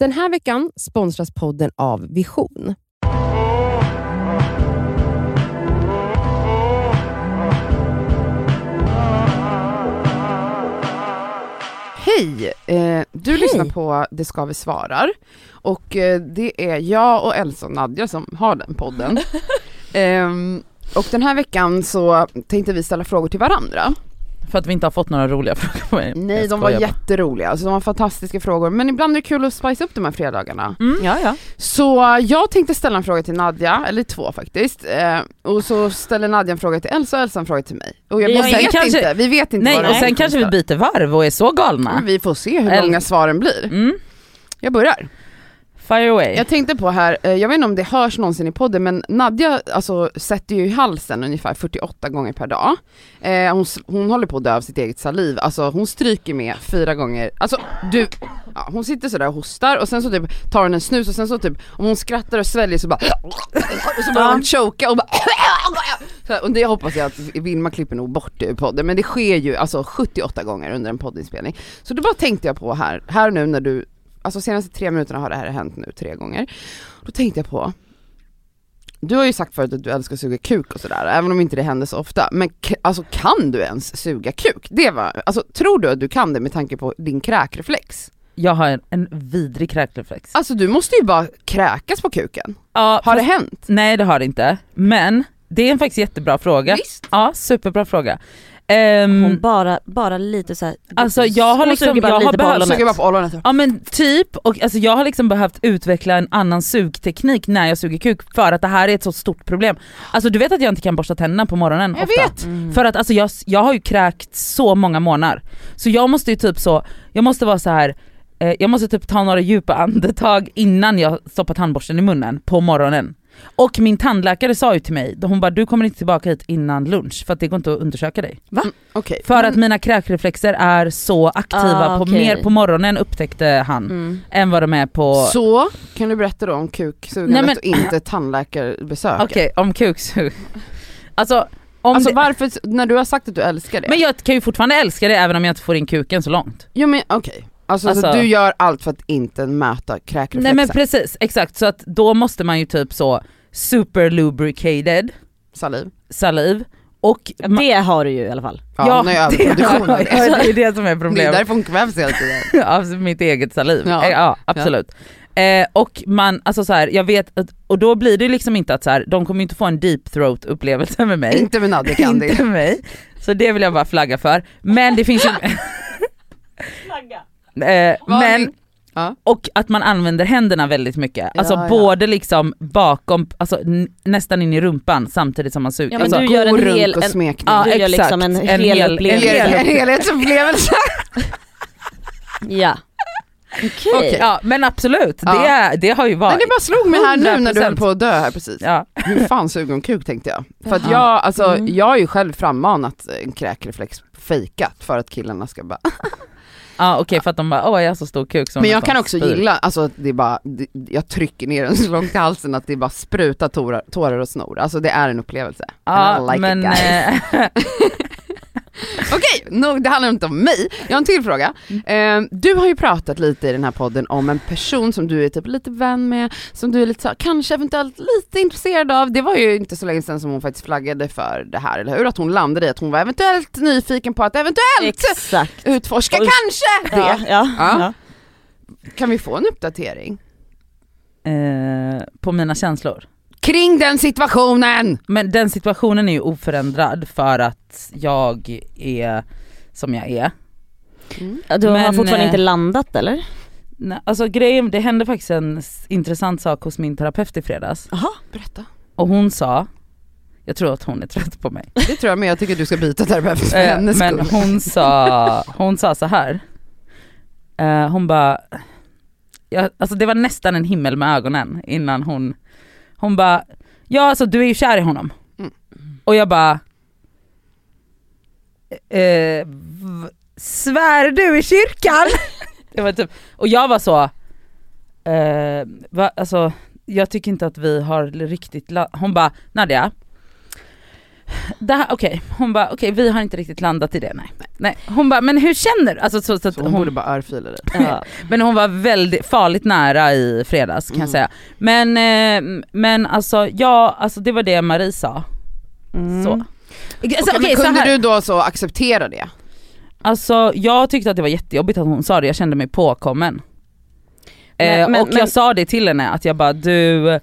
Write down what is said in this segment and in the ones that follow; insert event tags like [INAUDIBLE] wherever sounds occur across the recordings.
Den här veckan sponsras podden av Vision. Hej! Eh, du lyssnar på Det ska vi svarar och eh, det är jag och Elsa och Nadja som har den podden. [LAUGHS] Ehm, och den här veckan så tänkte vi ställa frågor till varandra. För att vi inte har fått några roliga [LAUGHS] frågor på er. Nej, Jag de var jätteroliga, alltså de var fantastiska frågor, men ibland är det kul att spice upp de här fredagarna. Mm. Ja, ja. Så jag tänkte ställa en fråga till Nadja, eller två faktiskt, eh, och så ställer Nadja en fråga till Elsa och Elsa en fråga till mig. Och jag har vet kanske- inte, vi vet inte Nej vad och sen kanske vi byter varv och är så galna. Vi får se hur Eller- långa svaren blir. Mm. Jag börjar. Fire away. Jag tänkte på här, eh, jag vet inte om det hörs någonsin i podden, men Nadja alltså, sätter ju i halsen ungefär 48 gånger per dag. Eh, hon, hon håller på att dö av sitt eget saliv, alltså hon stryker med fyra gånger, alltså du, ja, hon sitter sådär och hostar och sen så typ tar hon en snus och sen så typ, om hon skrattar och sväljer så bara och så börjar hon choka och bara så, och det hoppas jag att Vilma klipper nog bort ur podden, men det sker ju alltså 78 gånger under en poddinspelning. Så då bara tänkte jag på här, här nu när du alltså senaste tre minuterna har det här hänt nu tre gånger. Då tänkte jag på, du har ju sagt förut att du älskar att suga kuk och sådär, även om inte det händer så ofta. Men alltså kan du ens suga kuk? Det var, alltså tror du att du kan det med tanke på din kräkreflex? Jag har en, en vidrig kräkreflex. Alltså du måste ju bara kräkas på kuken. Ja, Har det hänt? Nej det har det inte, men det är en faktiskt jättebra fråga. Visst. Ja, superbra fråga. Ehm, Hon bara, bara lite såhär, Alltså, jag har liksom- suger bara jag har behövt- ollonet. Suger bara på ollonet. Ja men typ, och alltså jag har liksom behövt utveckla en annan sugteknik när jag suger kuk för att det här är ett så stort problem. Alltså du vet att jag inte kan borsta tänderna på morgonen Jag ofta? vet. Mm. För att alltså jag, jag har ju kräkt så många månader. Så jag måste ju typ så, jag måste vara så här. Eh, jag måste typ ta några djupa andetag innan jag stoppar tandborsten i munnen på morgonen. Och min tandläkare sa ju till mig, hon bara du kommer inte tillbaka hit innan lunch för att det går inte att undersöka dig. Okej. För Men- att mina kräkreflexer är så aktiva, Ah, på, mer på morgonen upptäckte han Mm. än vad de är på... Så, kan du berätta då om kuksugandet men- och inte tandläkarbesöket? [LAUGHS] Okej, om kuksug. [LAUGHS] Alltså, om Alltså det, varför, när du har sagt att du älskar det. men jag kan ju fortfarande älska det även om jag inte får in kuken så långt. Jo men okej, alltså, Alltså- så du gör allt för att inte möta kräkreflexen? Nej men precis, exakt. Så att då måste man ju typ så super lubricated Saliv? saliv och Ja, Det har du ju i alla fall. Ja, hon har ju överproduktion av det. ja, [LAUGHS] det är det som är Det är problemet. därför hon kvävs hela tiden. [LAUGHS] av mitt eget saliv. Ja. Ja, ja absolut. Eh, och man, alltså så här, jag vet, att, och då blir det liksom inte att så här, de kommer inte få en deep throat upplevelse med mig. Inte med Nadja kan [LAUGHS] inte det. med mig. Så det vill jag bara flagga för. Men det finns ju... eh, men, Ja. och att man använder händerna väldigt mycket. Alltså Ja, ja. både liksom bakom, alltså nästan in i rumpan samtidigt som man suger. Ja, men alltså, du gör en hel- runk och en- smekning. Ja, du gör exakt. liksom en, En hel, En, upplevelse. hel, en [LAUGHS] helhetsupplevelse. Ja. Okej. Okej. ja men absolut, Ja. det, är- det har ju varit. Men det bara slog mig här nu när du 100%. höll på att dö här precis. Ja. Hur fan suger hon kuk tänkte jag. För att Ja. jag, alltså, Mm. jag har ju själv frammanat en kräkreflex fejkat för att killarna ska bara Ja okej för att de bara åh jag har så stor kuk som Men jag kan också spyr. gilla, alltså att det är bara, det, jag trycker ner den så långt i halsen att det bara sprutar tårar, tårar och snor. Alltså det är en upplevelse. Ja I like men eh, [LAUGHS] [LAUGHS] Okej, nog, det handlar inte om mig. Jag har en till fråga. Eh, du har ju pratat lite i den här podden om en person som du är typ lite vän med, som du är lite så, kanske eventuellt lite intresserad av. Det var ju inte så länge sedan som hon faktiskt flaggade för det här, eller hur? Att hon landade i att hon var eventuellt nyfiken på att eventuellt Exakt. utforska Oj. kanske det. Ja, ja, Ja. ja. Kan vi få en uppdatering? eh, på mina känslor. Kring den situationen! Men den situationen är ju oförändrad för att jag är som jag är. Ja, Du har Men, fortfarande eh, inte landat eller? Nej, alltså grejen, det hände faktiskt en intressant sak hos min terapeut i fredags. Jaha. Berätta. Och hon sa, jag tror att hon är trött på mig. Det tror jag men jag tycker du ska byta terapeut för Eh, hennes men skull. hon sa, hon sa så här. Eh, hon bara, alltså det var nästan en himmel med ögonen innan hon, hon bara, ja alltså du är ju kär i honom. Mm. Och jag bara, eh, svär du i kyrkan? [LAUGHS] det var typ, och jag var så, eh, va, alltså jag tycker inte att vi har riktigt, hon bara Nadja, okej, hon bara okej vi har inte riktigt landat i det nej. Nej, hon bara, men hur känner du? Alltså, så, så Så hon, hon, borde bara örfila dig. Ja. men hon var väldigt farligt nära i fredags kan jag Mm. säga. Men, eh, men alltså ja, alltså det var det Marie sa. Mm. Så. Alltså, så kunde du då så acceptera det? Alltså jag tyckte att det var jättejobbigt att hon sa det, jag kände mig påkommen. Men- eh, men- och men- jag sa det till henne att jag bara du, eh,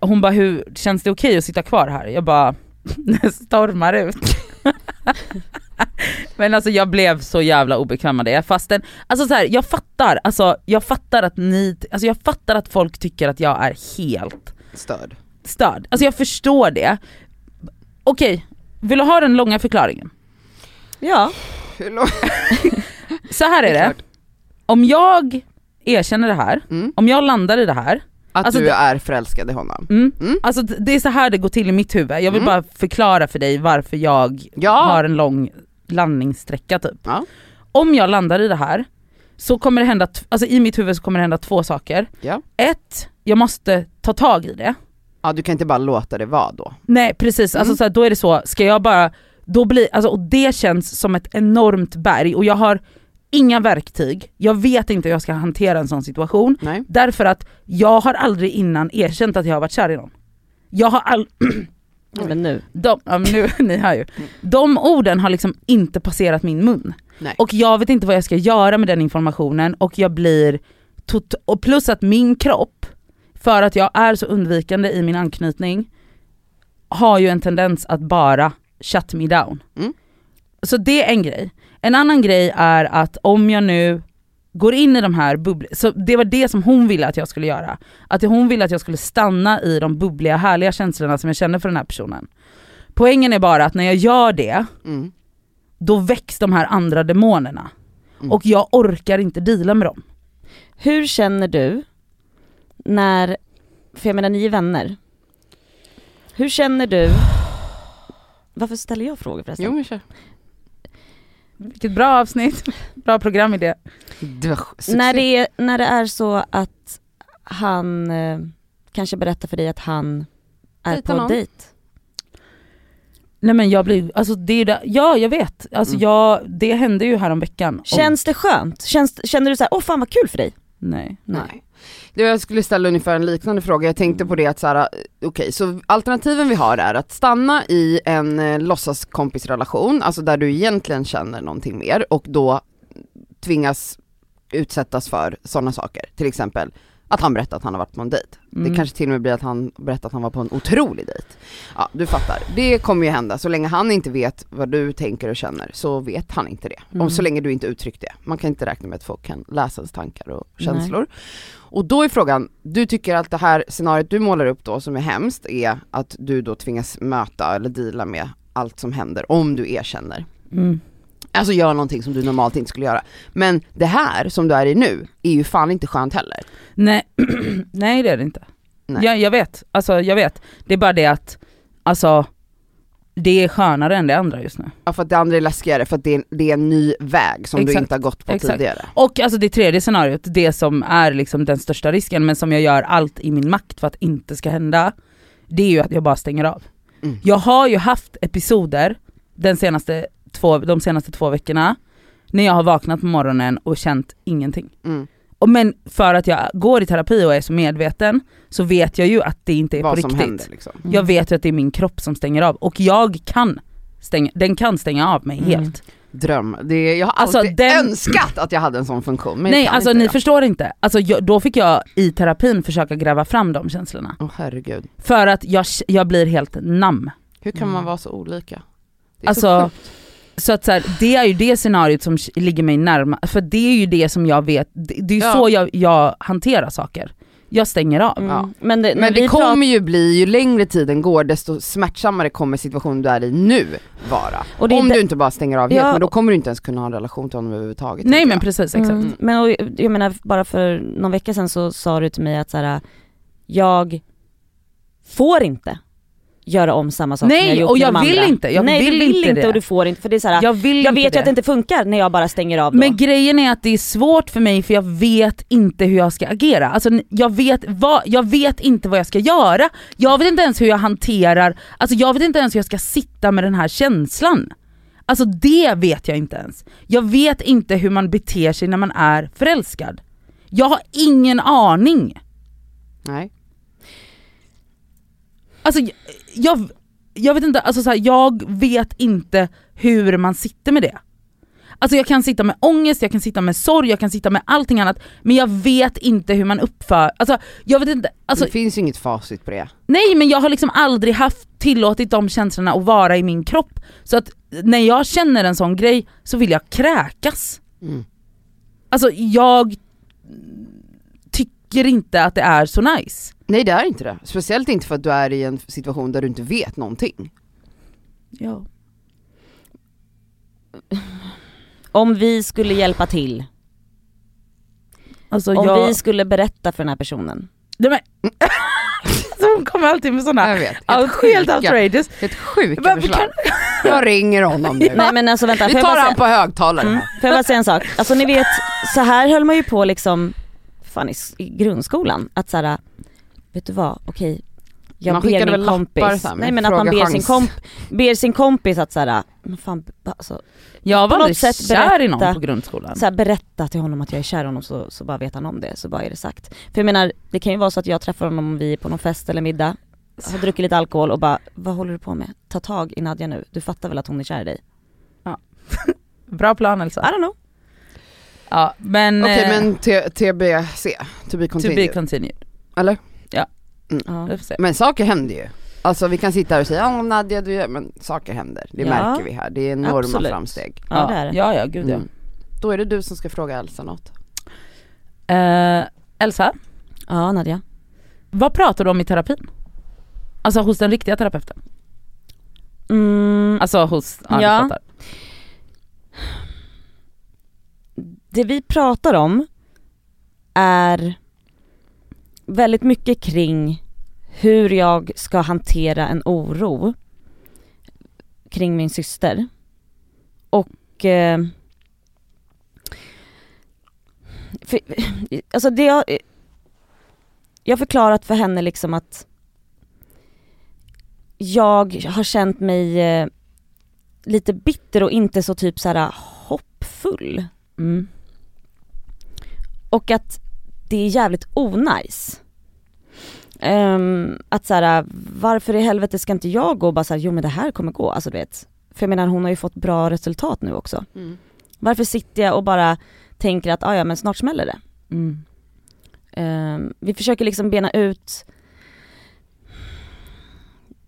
hon bara hur, känns det okej att sitta kvar här? Jag bara, [LAUGHS] stormar ut. [LAUGHS] Men alltså jag blev så jävla obekväm med det fastän, alltså så här, jag fattar, alltså jag fattar att ni, alltså jag fattar att folk tycker att jag är helt Störd. störd. Alltså jag förstår det. Okej, vill du ha den långa förklaringen? Ja. Hur lång- [LAUGHS] Så här är det, om jag erkänner det här, Mm. om jag landar i det här, Att Alltså du är förälskad i honom. mm, Mm. alltså det är så här det går till i mitt huvud. Jag vill Mm. bara förklara för dig varför jag Ja. har en lång landningssträcka typ. Ja. Om jag landar i det här så kommer det hända, alltså i mitt huvud så kommer det hända två saker. Ja. Ett, jag måste ta tag i det. ja, du kan inte bara låta det vara då. Nej precis, alltså Mm. så här, då är det så, ska jag bara, då blir, alltså, och det känns som ett enormt berg och jag har inga verktyg, jag vet inte hur jag ska hantera en sån situation. Nej. Därför att jag har aldrig innan erkänt att jag har varit kär i någon. Jag har all, [CLEARS THROAT] Men nu. de, ja, men nu, [LAUGHS] ni hör ju. De orden har liksom inte passerat min mun. Nej. Och jag vet inte vad jag ska göra med den informationen och jag blir, tot- och plus att min kropp, för att jag är så undvikande i min anknytning, har ju en tendens att bara shut me down. Mm. Så det är en grej. En annan grej är att om jag nu går in i de här bubblorna, så det var det som hon ville att jag skulle göra. Att hon ville att jag skulle stanna i de bubbliga härliga känslorna som jag känner för den här personen. Poängen är bara att när jag gör det, Mm. då väcks de här andra demonerna. Mm. Och jag orkar inte deala med dem. Hur känner du när, för jag menar ni är vänner. Hur känner du, [SIGHS] varför ställer jag frågor förresten? Jo men kör. Vilket bra avsnitt, bra programidé. Det var när, det är, när det är så att han eh, kanske berättar för dig att han är Dejtar på någon. dejt. Nej men jag blir, alltså det är det, ja jag vet, alltså Mm. jag, det hände ju här om veckan. Känns det skönt? Känns, känner du så här, åh fan vad kul för dig? Nej. Nej. Jag skulle ställa ungefär en liknande fråga, jag tänkte på det att så här, eh, okej så alternativen vi har är att stanna i en eh, låtsaskompisrelation, alltså där du egentligen känner någonting mer och då tvingas utsättas för sådana saker, till exempel att han berättar att han har varit på en dejt. Mm. Det kanske till och med blir att han berättar att han var på en otrolig dejt. Ja, du fattar. Det kommer ju hända, så länge han inte vet vad du tänker och känner så vet han inte det. Mm. Om så länge du inte uttryckt det. Man kan inte räkna med att folk kan läsa ens tankar och känslor. Och då är frågan, du tycker att det här scenariot du målar upp då som är hemskt är att du då tvingas möta eller deala med allt som händer om du erkänner. Mm. Alltså gör någonting som du normalt inte skulle göra. Men det här som du är i nu är ju fan inte skönt heller. Nej, [CLEARS THROAT] nej det är det inte. Nej. Jag, jag vet, alltså jag vet. Det är bara det att, alltså det är skönare än det andra just nu. Ja för att det andra är läskigare för att det är, det är en ny väg som du Exakt. inte har gått på Exakt. tidigare. Och alltså det tredje scenariot, det som är liksom den största risken men som jag gör allt i min makt för att inte ska hända, det är ju att jag bara stänger av. Mm. Jag har ju haft episoder den senaste två, de senaste två veckorna när jag har vaknat på morgonen och känt ingenting. Mm. Och men för att jag går i terapi och är så medveten så vet jag ju att det inte är Vad på riktigt. händer liksom. Jag vet ju att det är min kropp som stänger av och jag kan stänga, den kan stänga av mig Mm. helt. Dröm. Det, jag har Alltså, alltid den- önskat att jag hade en sån funktion men Nej alltså ni det. förstår inte, alltså, jag, då fick jag i terapin försöka gräva fram de känslorna. Åh herregud. För att jag, jag blir helt nam. Hur kan Mm. man vara så olika? Det är Alltså, så sjukt. Så att så här, det är ju det scenariot som ligger mig närmast, för det är ju det som jag vet, det, det är ju Ja. så jag, jag hanterar saker. Jag stänger av. Mm. Ja. Men det, Men det kommer ju bli, ju längre tiden går desto smärtsammare kommer situationen du är i nu vara. Och det är Om du inte bara stänger av helt, Ja. men då kommer du inte ens kunna ha en relation till honom överhuvudtaget. Nej men jag. precis, exakt. Mm. Men och, jag menar bara för någon vecka sedan så sa du till mig att så här, jag får inte göra om samma sak Nej, som jag gjort och med jag de vill andra. inte, jag Nej vill du vill inte inte det. och du får inte för det är så här, jag, Jag vill inte vet ju att det inte funkar när jag bara stänger av då. Men grejen är att det är svårt för mig för jag vet inte hur jag ska agera. Alltså jag vet, vad, jag vet inte vad jag ska göra. Jag vet inte ens hur jag hanterar, alltså jag vet inte ens hur jag ska sitta med den här känslan. Alltså det vet jag inte ens. Jag vet inte hur man beter sig när man är förälskad. Jag har ingen aning. Nej. Alltså jag, jag, vet inte, alltså så här, jag vet inte hur man sitter med det. Alltså jag kan sitta med ångest, jag kan sitta med sorg, jag kan sitta med allting annat men jag vet inte hur man uppför, alltså jag vet inte, alltså, det finns ju inget facit på det. nej men jag har liksom aldrig haft tillåtit de känslorna att vara i min kropp. Så att när jag känner en sån grej så vill jag kräkas. Mm. Alltså jag tycker inte att det är så nice. Nej det är inte det. Speciellt inte för att du är i en situation där du inte vet någonting. Ja. Om vi skulle hjälpa till, Alltså om jag... vi skulle berätta för den här personen. Nej, men... [LAUGHS] så hon kommer alltid med såna Jag vet. out, helt sjuka- outrageous. Helt sjuka Men förslag. kan- [LAUGHS] Jag ringer honom nu. Nej men alltså vänta, Vi tar han på högtalare. mm, får jag bara säga en sak? Alltså ni vet, så här höll man ju på liksom, fan i, i grundskolan, att såhär, vet du vad, okej, jag Man ber skickade min väl lappar kompis, med nej men att man ber sin, komp, ber sin kompis att såhär, men fan, alltså, Jag var aldrig sätt kär i någon berätta- på grundskolan. så här, berätta till honom att jag är kär i honom så, så bara vet han om det, så bara är det sagt. För jag menar, det kan ju vara så att jag träffar honom om vi är på någon fest eller middag, har druckit lite alkohol och bara, vad håller du på med? Ta tag i Nadja nu, du fattar väl att hon är kär i dig? [LAUGHS] Bra plan I Elsa. don't know. Ja men, Okej eh, men T- TBC, to be to continued. be continued. Eller? Ja. Se. Men saker händer ju. Alltså vi kan sitta här och säga ja Nadja du gör, men saker händer. Det Ja. märker vi här. Det är enorma Absolut. framsteg. Ja, det är det. Ja ja gud ja. Mm. Då är det du som ska fråga Elsa något. Eh, Elsa, Ja Nadja. vad pratar du om i terapin? Alltså hos den riktiga terapeuten? Mm, Alltså hos, ja, Ja. ja. det vi pratar om är väldigt mycket kring hur jag ska hantera en oro kring min syster. Och eh, för, eh, alltså det jag, eh, jag har förklarat för henne liksom att jag har känt mig eh, lite bitter och inte så typ så här hoppfull. Mm. Och att det är jävligt onajs. Um, att såhär, varför i helvete ska inte jag gå och bara såhär, jo men det här kommer gå, alltså du vet. För jag menar hon har ju fått bra resultat nu också. Varför sitter jag och bara tänker att, ah, ja men snart smäller det. Mm. Ehm, vi försöker liksom bena ut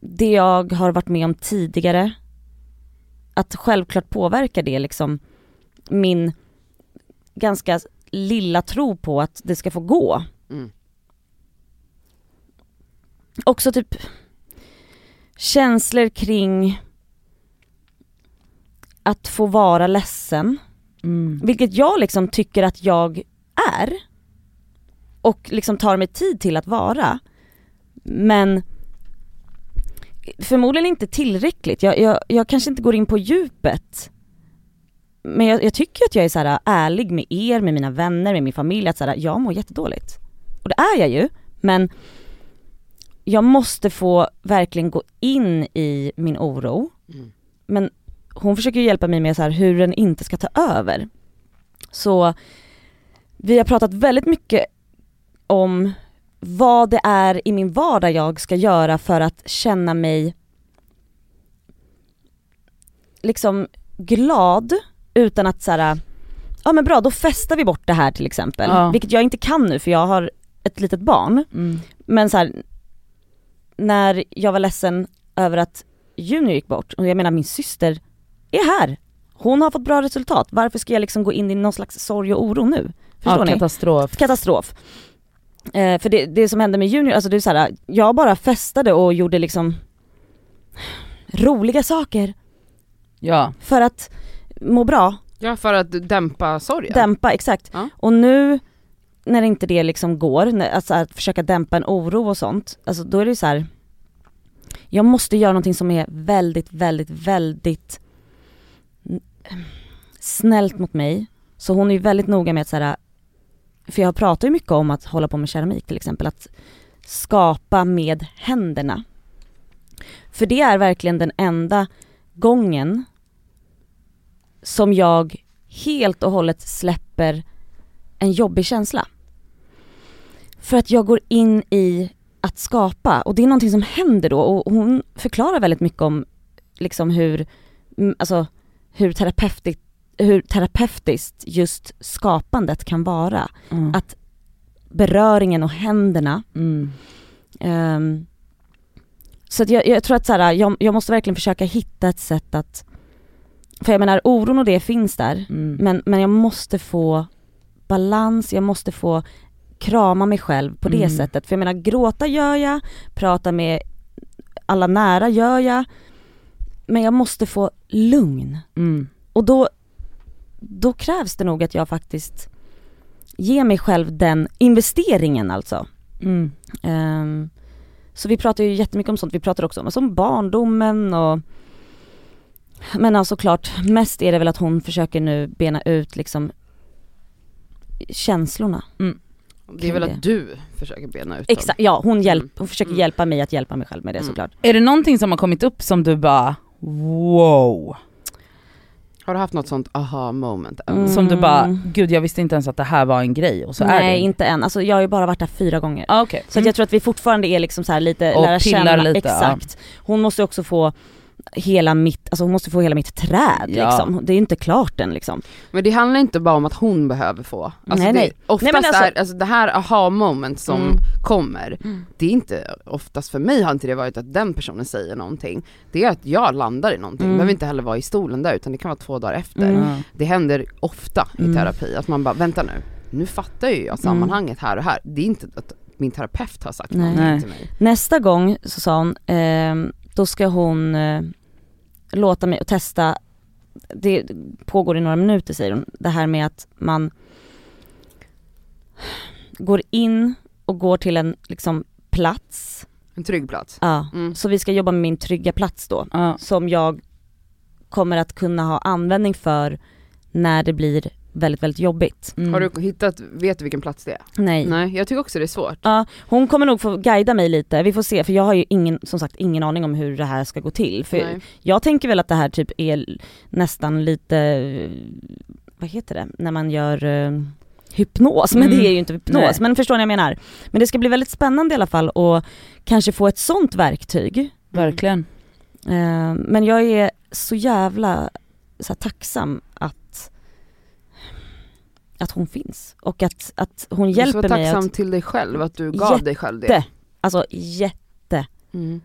det jag har varit med om tidigare. Att självklart påverkar det liksom min ganska lilla tro på att det ska få gå. Mm. Också typ känslor kring att få vara ledsen. Mm. Vilket jag liksom tycker att jag är. Och liksom tar mig tid till att vara. Men förmodligen inte tillräckligt. Jag, jag, jag kanske inte går in på djupet. Men jag, jag tycker att jag är så här ärlig med er, med mina vänner, med min familj. Att så här, jag mår jättedåligt. Och det är jag ju. Men jag måste få verkligen gå in i min oro. Mm. Men hon försöker hjälpa mig med så här hur den inte ska ta över. Så vi har pratat väldigt mycket om vad det är i min vardag jag ska göra för att känna mig liksom glad utan att så här, ja men bra då festar vi bort det här till exempel. Ja. Vilket jag inte kan nu för jag har ett litet barn. Mm. Men så här, när jag var ledsen över att Junior gick bort, och jag menar min syster är här. Hon har fått bra resultat, varför ska jag liksom gå in i någon slags sorg och oro nu? Förstår Ja, ni? katastrof. Katastrof. Eh, för det, det som hände med Junior, alltså det är så här, jag bara festade och gjorde liksom roliga saker Ja. för att må bra, Ja för att dämpa sorgen. dämpa, exakt. Ja. Och nu när inte det liksom går, när, alltså att försöka dämpa en oro och sånt, alltså då är det så här. Jag måste göra någonting som är väldigt, väldigt, väldigt snällt mot mig. Så hon är ju väldigt noga med att så här, för jag pratar ju mycket om att hålla på med keramik till exempel, att skapa med händerna. För det är verkligen den enda gången som jag helt och hållet släpper en jobbig känsla. För att jag går in i att skapa och det är någonting som händer då och hon förklarar väldigt mycket om liksom hur, mm, alltså hur terapeutiskt, hur terapeutiskt just skapandet kan vara. Mm. Att beröringen och händerna Mm. Ehm, så jag, jag tror att så här, jag, jag måste verkligen försöka hitta ett sätt att, för jag menar oron och det finns där, Mm. men, men jag måste få balans, jag måste få krama mig själv på det Mm. sättet. För jag menar gråta gör jag, prata med alla nära gör jag, men jag måste få lugn. Mm. Och då, då krävs det nog att jag faktiskt ger mig själv den investeringen alltså. Ehm, så vi pratar ju jättemycket om sånt, vi pratar också om, alltså om barndomen och Men alltså såklart, mest är det väl att hon försöker nu bena ut liksom känslorna. Det är väl att du försöker bena ut dem. Exakt, ja hon, hjälp, hon försöker Mm. hjälpa mig att hjälpa mig själv med det Mm. såklart. Är det någonting som har kommit upp som du bara wow? Har du haft något sånt aha moment? Mm. Som du bara, gud jag visste inte ens att det här var en grej och så är det. Nej inte än, alltså jag har ju bara varit där fyra gånger. Ah, okej. Så att jag tror att vi fortfarande är liksom så här lite, Och lära pillar känna, lite, exakt. Hon måste också få hela mitt, alltså hon måste få hela mitt träd Ja. liksom. Det är ju inte klart än liksom. Men det handlar inte bara om att hon behöver få. Alltså Nej, det, nej. Oftast Nej, men alltså- är, alltså det här aha moment som Mm. kommer, det är inte, oftast för mig har inte det varit att den personen säger någonting. Det är att jag landar i någonting, Mm. behöver inte heller vara i stolen där utan det kan vara två dagar efter. Mm. Det händer ofta i Mm. terapi att man bara, vänta nu, nu fattar ju jag sammanhanget här och här. Det är inte att min terapeut har sagt Nej. någonting till mig. Nästa gång så sa hon, ehm, då ska hon eh, låta mig testa, det pågår i några minuter säger hon, det här med att man går in och går till en liksom plats, En trygg plats. ja. Mm. så vi ska jobba med min trygga plats då, Ja. som jag kommer att kunna ha användning för när det blir väldigt, väldigt jobbigt. Mm. Har du hittat, vet du vilken plats det är? Nej. Nej, jag tycker också det är svårt. Ja, hon kommer nog få guida mig lite, vi får se, för jag har ju ingen, som sagt ingen aning om hur det här ska gå till. För Nej. jag tänker väl att det här typ är nästan lite, vad heter det, när man gör eh, hypnos, men Mm. det är ju inte hypnos, Nej. men förstår ni vad jag menar? Men det ska bli väldigt spännande i alla fall och kanske få ett sånt verktyg. Verkligen. Eh, men jag är så jävla så här, tacksam att hon finns och att, att hon Du hjälper mig tacksam att, till dig själv, att du gav dig själv det. Jätte. alltså jätte, Mm.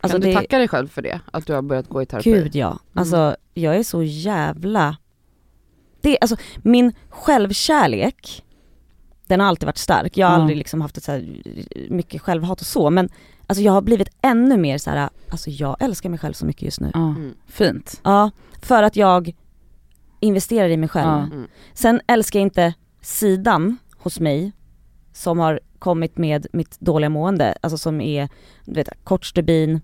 alltså kan du det, tacka dig själv för det? Att du har börjat gå i terapi? Gud ja, alltså jag är så jävla det, alltså min självkärlek Den har alltid varit stark, jag har Ja. aldrig liksom haft ett så här mycket självhat och så men Alltså jag har blivit ännu mer så här, alltså jag älskar mig själv så mycket just nu. Mm. Fint. Ja, för att jag investerar i mig själv Ja. Mm. Sen älskar jag inte sidan hos mig som har kommit med mitt dåliga mående, alltså som är, du vet, kort stubin,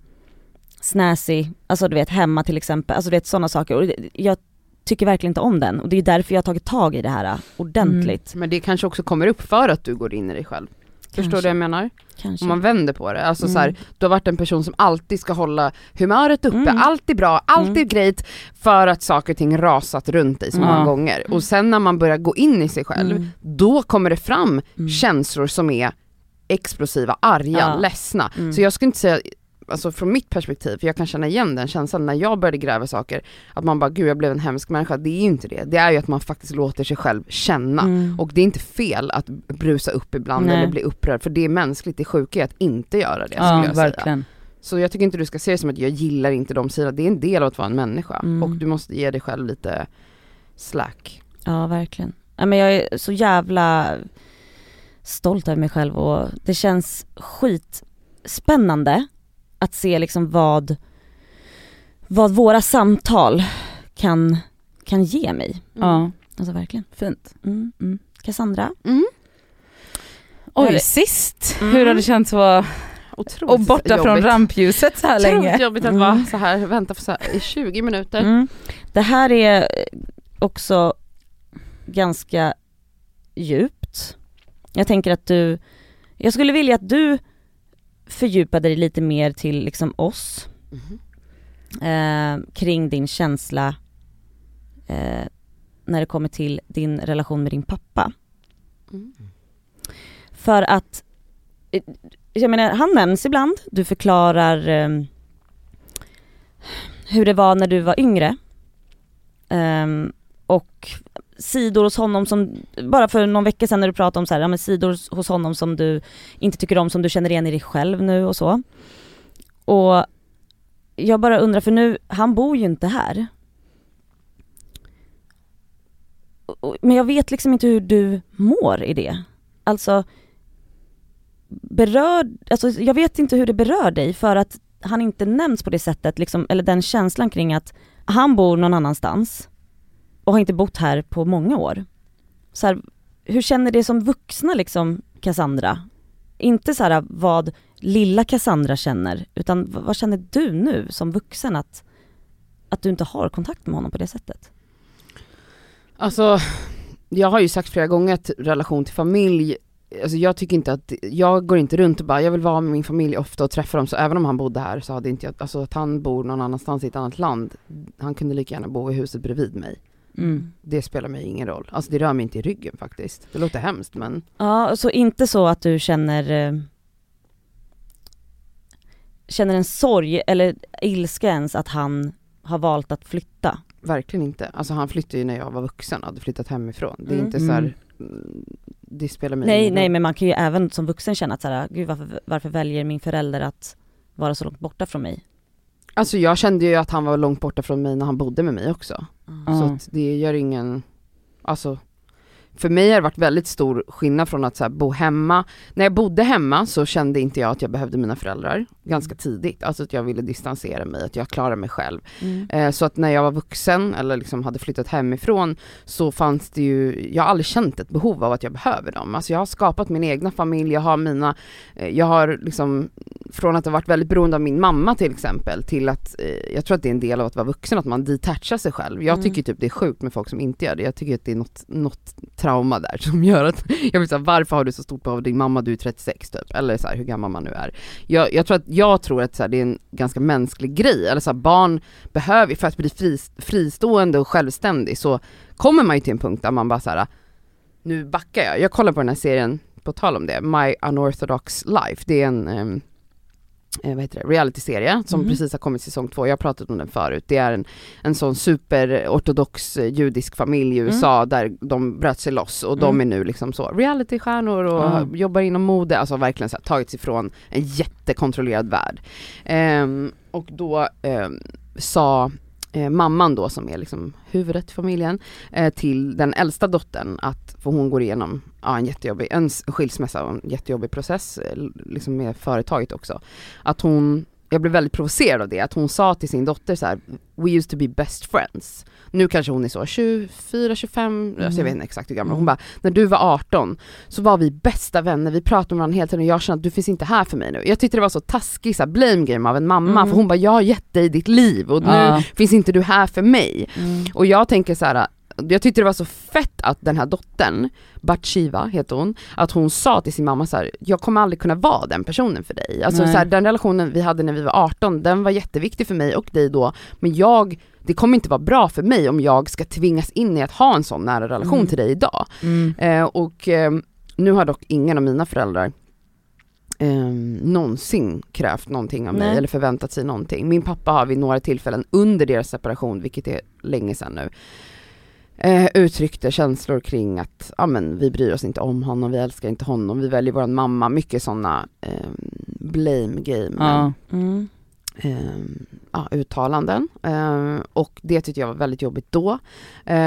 snäsig, alltså du vet hemma till exempel, alltså du vet sådana saker. Och jag tycker verkligen inte om den och det är därför jag har tagit tag i det här äh, ordentligt. Men det kanske också kommer upp för att du går in i dig själv. Förstår du vad jag menar? Kanske. Om man vänder på det, alltså Mm. så här, du har varit en person som alltid ska hålla humöret uppe, Mm. allt är bra, allt Mm. är grejt för att saker och ting rasat runt dig så många gånger. Och sen när man börjar gå in i sig själv, Mm. då kommer det fram Mm. känslor som är explosiva, arga, Ja. ledsna. Mm. Så jag skulle inte säga, alltså från mitt perspektiv, för jag kan känna igen den känslan när jag började gräva saker, att man bara gud jag blev en hemsk människa, det är ju inte det. Det är ju att man faktiskt låter sig själv känna. Mm. Och det är inte fel att brusa upp ibland Nej. eller bli upprörd, för det är mänskligt, det sjuka är att inte göra det Ja, skulle jag säga. verkligen. Så jag tycker inte du ska se det som att jag gillar inte de sidorna, det är en del av att vara en människa. Mm. Och du måste ge dig själv lite slack. Ja verkligen. Ja, men jag är så jävla stolt över mig själv och det känns skitspännande att se liksom vad, vad våra samtal kan, kan ge mig. Ja, Alltså verkligen. fint. Mm. Mm. Cassandra? Oj, sist, Mm. hur har det känts att vara Otroligt och borta från jobbigt. rampljuset så här Otroligt länge? jobbigt att Mm. vara så här, vänta för så här, i 20 minuter. Mm. Det här är också ganska djupt. Jag tänker att du, jag skulle vilja att du fördjupade dig lite mer till liksom oss Mhm. eh, kring din känsla eh, när det kommer till din relation med din pappa. Mm. För att, eh, jag menar han nämns ibland, du förklarar eh, hur det var när du var yngre. Ehm, och sidor hos honom som, bara för någon vecka sedan när du pratade om så här, ja, men sidor hos honom som du inte tycker om, som du känner igen i dig själv nu och så. Och jag bara undrar, för nu, han bor ju inte här. Men jag vet liksom inte hur du mår i det. Alltså, berör, alltså jag vet inte hur det berör dig för att han inte nämns på det sättet, liksom, eller den känslan kring att han bor någon annanstans och har inte bott här på många år. Så här, hur känner det som vuxna liksom, Cassandra? Inte så här vad lilla Cassandra känner, utan vad känner du nu som vuxen att, att du inte har kontakt med honom på det sättet? Alltså, jag har ju sagt flera gånger att relation till familj, alltså jag tycker inte att, jag går inte runt och bara, jag vill vara med min familj ofta och träffa dem, så även om han bodde här så hade inte jag, alltså att han bor någon annanstans i ett annat land, han kunde lika gärna bo i huset bredvid mig. Mm. Det spelar mig ingen roll. Alltså det rör mig inte i ryggen faktiskt. Det låter hemskt men Ja, så inte så att du känner eh, känner en sorg eller ilska ens att han har valt att flytta? verkligen inte. Alltså han flyttade ju när jag var vuxen och hade flyttat hemifrån. Det är Mm. inte så här, mm, det spelar mig Nej, ingen nej roll. men man kan ju även som vuxen känna att så här, gud varför, varför väljer min förälder att vara så långt borta från mig? Alltså jag kände ju att han var långt borta från mig när han bodde med mig också. Så Ja. att det gör ingen, alltså för mig har det varit väldigt stor skillnad från att så bo hemma. När jag bodde hemma så kände inte jag att jag behövde mina föräldrar ganska tidigt. Alltså att jag ville distansera mig, att jag klarade mig själv. Mm. Eh, så att när jag var vuxen eller liksom hade flyttat hemifrån så fanns det ju, jag har aldrig känt ett behov av att jag behöver dem. Alltså jag har skapat min egna familj, jag har mina, eh, jag har liksom, från att ha varit väldigt beroende av min mamma till exempel till att, eh, jag tror att det är en del av att vara vuxen, att man detachar sig själv. Jag Mm. tycker typ det är sjukt med folk som inte gör det, jag tycker att det är något, något trauma där [LAUGHS] som gör att, jag vill säga varför har du så stort behov av din mamma, du är 36 typ, eller så här, hur gammal man nu är. Jag, jag tror att, jag tror att så här, det är en ganska mänsklig grej, eller så här, barn behöver, för att bli fri, fristående och självständig så kommer man ju till en punkt där man bara så här. nu backar jag. Jag kollar på den här serien, på tal om det, My Unorthodox Life, det är en um, eh, vad heter det, realityserie som Mhm. precis har kommit säsong två, jag har pratat om den förut. Det är en, en sån superortodox eh, judisk familj i USA där de bröt sig loss och de Mm. är nu liksom så realitystjärnor och Ja. jobbar inom mode, alltså verkligen så här, tagits ifrån en jättekontrollerad värld. Ehm, och då ehm, sa eh, mamman då som är liksom huvudet i familjen eh, till den äldsta dottern att, för hon går igenom ja, en jättejobbig, en skilsmässa och en jättejobbig process eh, liksom med företaget också. Att hon, jag blev väldigt provocerad av det, att hon sa till sin dotter så här: We used to be best friends. Nu kanske hon är så 24, 25, alltså jag vet inte exakt hur gammal, hon Mm. bara, när du var 18 så var vi bästa vänner, vi pratade med varandra hela tiden och jag kände att du finns inte här för mig nu. Jag tyckte det var så taskig så här, blame game av en mamma, Mm. för hon bara, jag har gett dig ditt liv och nu Ja. finns inte du här för mig. Mm. Och jag tänker så här. Jag tyckte det var så fett att den här dottern, Batshiva heter hon, att hon sa till sin mamma så här: jag kommer aldrig kunna vara den personen för dig. Alltså Nej. så här, den relationen vi hade när vi var 18, den var jätteviktig för mig och dig då, men jag, det kommer inte vara bra för mig om jag ska tvingas in i att ha en sån nära relation Mm. till dig idag. Mm. Eh, och eh, nu har dock ingen av mina föräldrar eh, någonsin krävt någonting av mig Nej. eller förväntat sig någonting. Min pappa har vid några tillfällen under deras separation, vilket är länge sedan nu, eh, uttryckte känslor kring att ja, men, vi bryr oss inte om honom, vi älskar inte honom, vi väljer vår mamma, mycket sådana eh, blame game Ja. Mm. eh, ja, uttalanden eh, och det tyckte jag var väldigt jobbigt då. Eh,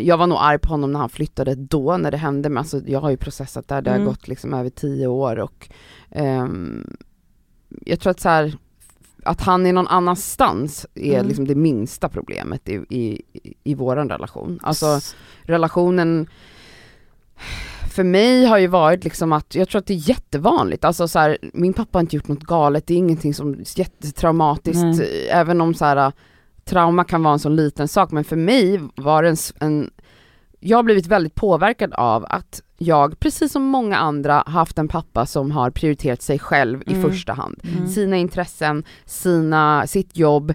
jag var nog arg på honom när han flyttade då när det hände men alltså, jag har ju processat där, det har Mm. gått liksom över tio år och ehm, jag tror att så här, att han är någon annanstans är Mm. liksom det minsta problemet i, i, i våran relation. Alltså relationen för mig har ju varit liksom att, jag tror att det är jättevanligt, alltså så här, min pappa har inte gjort något galet, det är ingenting som är jättetraumatiskt, Nej. även om så här, trauma kan vara en sån liten sak, men för mig var det en, en jag har blivit väldigt påverkad av att jag, precis som många andra, haft en pappa som har prioriterat sig själv i Mm. första hand. Mm. Sina intressen, sina, sitt jobb,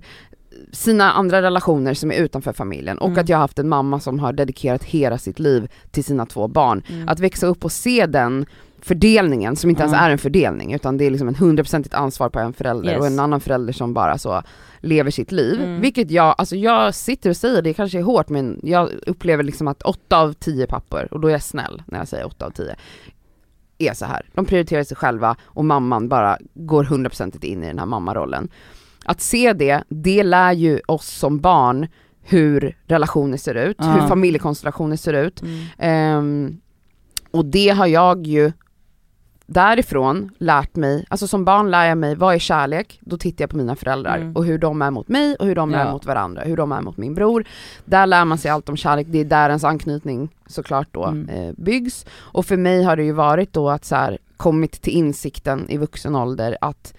sina andra relationer som är utanför familjen och Mm. att jag har haft en mamma som har dedikerat hela sitt liv till sina två barn. Mm. Att växa upp och se den fördelningen som inte ens Mm. är en fördelning utan det är liksom en hundraprocentigt ansvar på en förälder Yes. och en annan förälder som bara så lever sitt liv. Mm. Vilket jag, alltså jag sitter och säger, det kanske är hårt men jag upplever liksom att åtta av tio pappor, och då är jag snäll när jag säger åtta av tio, är så här. De prioriterar sig själva och mamman bara går hundraprocentigt in i den här mammarollen. Att se det, det lär ju oss som barn hur relationer ser ut, Ja. hur familjekonstellationer ser ut. Mm. Ehm, och det har jag ju därifrån lärt mig, alltså som barn lär jag mig vad är kärlek, då tittar jag på mina föräldrar Mm. och hur de är mot mig och hur de är Ja. mot varandra, hur de är mot min bror. Där lär man sig allt om kärlek, det är där ens anknytning såklart då Mm. eh, byggs. Och för mig har det ju varit då att så här, kommit till insikten i vuxen ålder att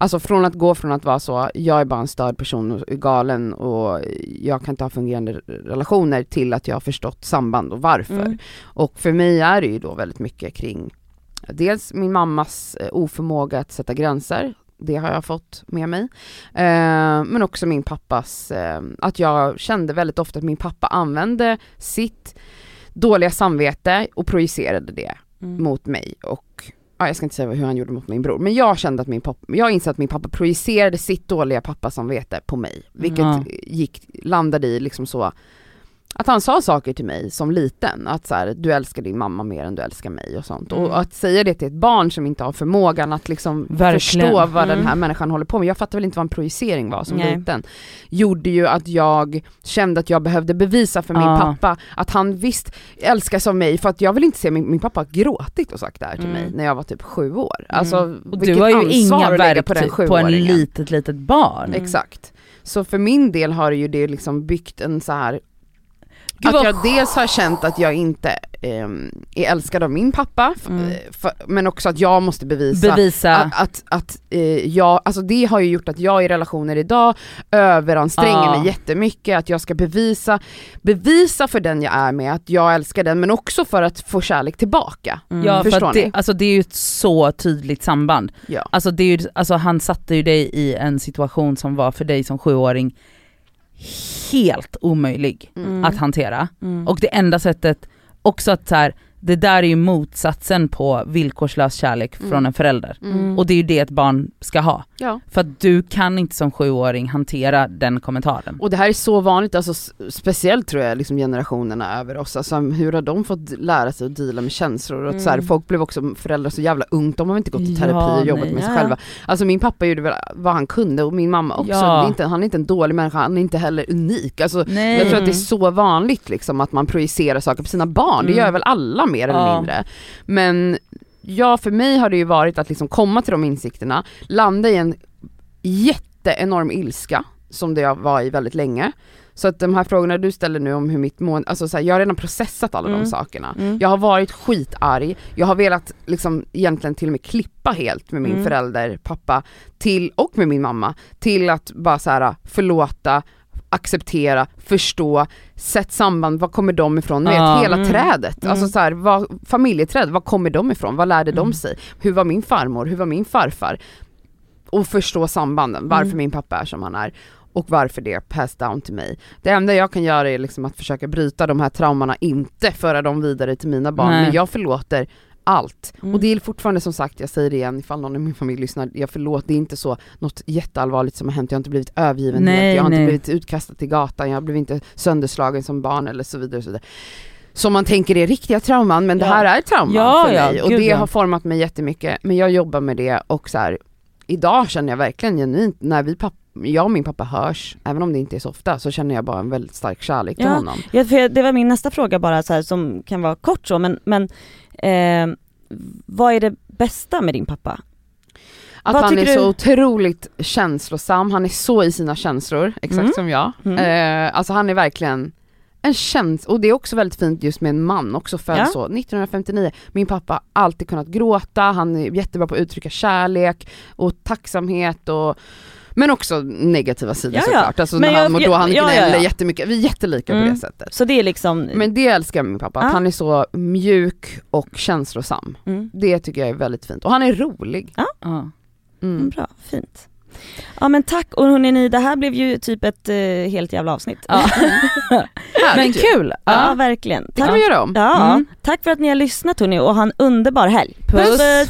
Alltså från att gå från att vara så, jag är bara en störd person och är galen och jag kan inte ha fungerande relationer till att jag har förstått samband och varför. Mm. Och för mig är det ju då väldigt mycket kring dels min mammas eh, oförmåga att sätta gränser, det har jag fått med mig. Eh, men också min pappas, eh, att jag kände väldigt ofta att min pappa använde sitt dåliga samvete och projicerade det Mm. mot mig och ja, jag ska inte säga hur han gjorde mot min bror, men jag kände att min pappa, jag insåg att min pappa projicerade sitt dåliga pappasamvete på mig, vilket Ja. gick, landade i liksom så att han sa saker till mig som liten, att så här, du älskar din mamma mer än du älskar mig och sånt. Mm. Och att säga det till ett barn som inte har förmågan att liksom Verkligen. förstå vad den Mm. här människan håller på med, jag fattar väl inte vad en projicering var som Nej. liten, gjorde ju att jag kände att jag behövde bevisa för min Ja. pappa att han visst älskas av mig, för att jag vill inte se min, min pappa gråtit och sagt det här till Mm. mig när jag var typ sju år. Alltså Och du har ju inga lägga på den verktyg på en litet litet barn. Mm. Exakt. Så för min del har ju det liksom byggt en så här Gud, att vad jag dels har känt att jag inte ehm, är älskad av min pappa, Mm. eh, för, men också att jag måste bevisa Bevisa. att, att, att eh, jag, alltså det har ju gjort att jag i relationer idag överanstränger Ja. mig jättemycket, att jag ska bevisa, bevisa för den jag är med att jag älskar den men också för att få kärlek tillbaka. Mm. Ja för Förstår det, ni? alltså det är ju ett så tydligt samband. Ja. Alltså, det är ju, alltså han satte ju dig i en situation som var för dig som sjuåring helt omöjlig Mm. att hantera. Mm. Och det enda sättet, också att så här, det där är ju motsatsen på villkorslös kärlek Mm. från en förälder. Mm. Och det är ju det ett barn ska ha. Ja. För att du kan inte som sjuåring hantera den kommentaren. Och det här är så vanligt, alltså, speciellt tror jag liksom generationerna över oss, alltså, hur har de fått lära sig att deala med känslor? Och att, så här, Mm. folk blev också föräldrar så jävla ungt, de har inte gått i Ja, terapi och jobbat nej. med sig Ja. själva. Alltså min pappa gjorde väl vad han kunde och min mamma också, Ja. det inte, han är inte en dålig människa, han är inte heller unik. Alltså, Nej. jag tror att det är så vanligt liksom att man projicerar saker på sina barn, det Mm. gör väl alla mer eller Ja. mindre. Men ja, för mig har det ju varit att liksom komma till de insikterna, landa i en jätteenorm ilska, som det jag var i väldigt länge. Så att de här frågorna du ställer nu om hur mitt mående, alltså så här, jag har redan processat alla Mm. de sakerna. Mm. Jag har varit skitarg, jag har velat liksom egentligen till och med klippa helt med min Mm. förälder, pappa, till, och med min mamma, till att bara så här förlåta, acceptera, förstå, sätt samband, var kommer de ifrån? Ni vet hela Mm. trädet, Mm. alltså så här, vad, familjeträd, var kommer de ifrån? Vad lärde de Mm. sig? Hur var min farmor? Hur var min farfar? Och förstå sambanden, varför Mm. min pappa är som han är och varför det är passed down till mig. Det enda jag kan göra är liksom att försöka bryta de här traumorna, inte föra dem vidare till mina barn, Nej. men jag förlåter allt. Mm. Och det är fortfarande som sagt, jag säger det igen ifall någon i min familj lyssnar, jag förlåter, det är inte så något jätteallvarligt som har hänt, jag har inte blivit övergiven, Nej, jag har inte nej. blivit utkastad till gatan, jag har blivit inte sönderslagen som barn eller så vidare. Och så vidare. Som man tänker är riktiga trauman, men det Ja. här är trauman Ja, för ja, mig och det har format mig jättemycket, men jag jobbar med det och så här, idag känner jag verkligen genuint, när vi papp, jag och min pappa hörs, även om det inte är så ofta, så känner jag bara en väldigt stark kärlek till Ja. honom. Ja, för det var min nästa fråga bara så här, som kan vara kort så men, men eh, vad är det bästa med din pappa? Att Vad han är tycker så du- otroligt känslosam, han är så i sina känslor, exakt Mm. som jag. Mm. Eh, alltså han är verkligen en känsla, och det är också väldigt fint just med en man, också född Ja. så, 1959, min pappa har alltid kunnat gråta, han är jättebra på att uttrycka kärlek och tacksamhet och men också negativa sidor Ja, ja. såklart, alltså Men när jag- han mår då, han ja, ja, gnäller ja. jättemycket, vi är jättelika på Mm. det sättet. Så det är liksom, Men det älskar min pappa, att Ja. han är så mjuk och känslosam. mm, Det tycker jag är väldigt fint, och han är rolig. Ja. Mm. mm. bra, fint. Ja men tack och hörni ni, det här blev ju typ ett eh, helt jävla avsnitt. Ja. [LAUGHS] Men kul! Ja, Ja. verkligen. Det kan Tack, vi göra om. ja, Mm. tack för att ni har lyssnat hörni och ha en underbar helg. Puss. puss.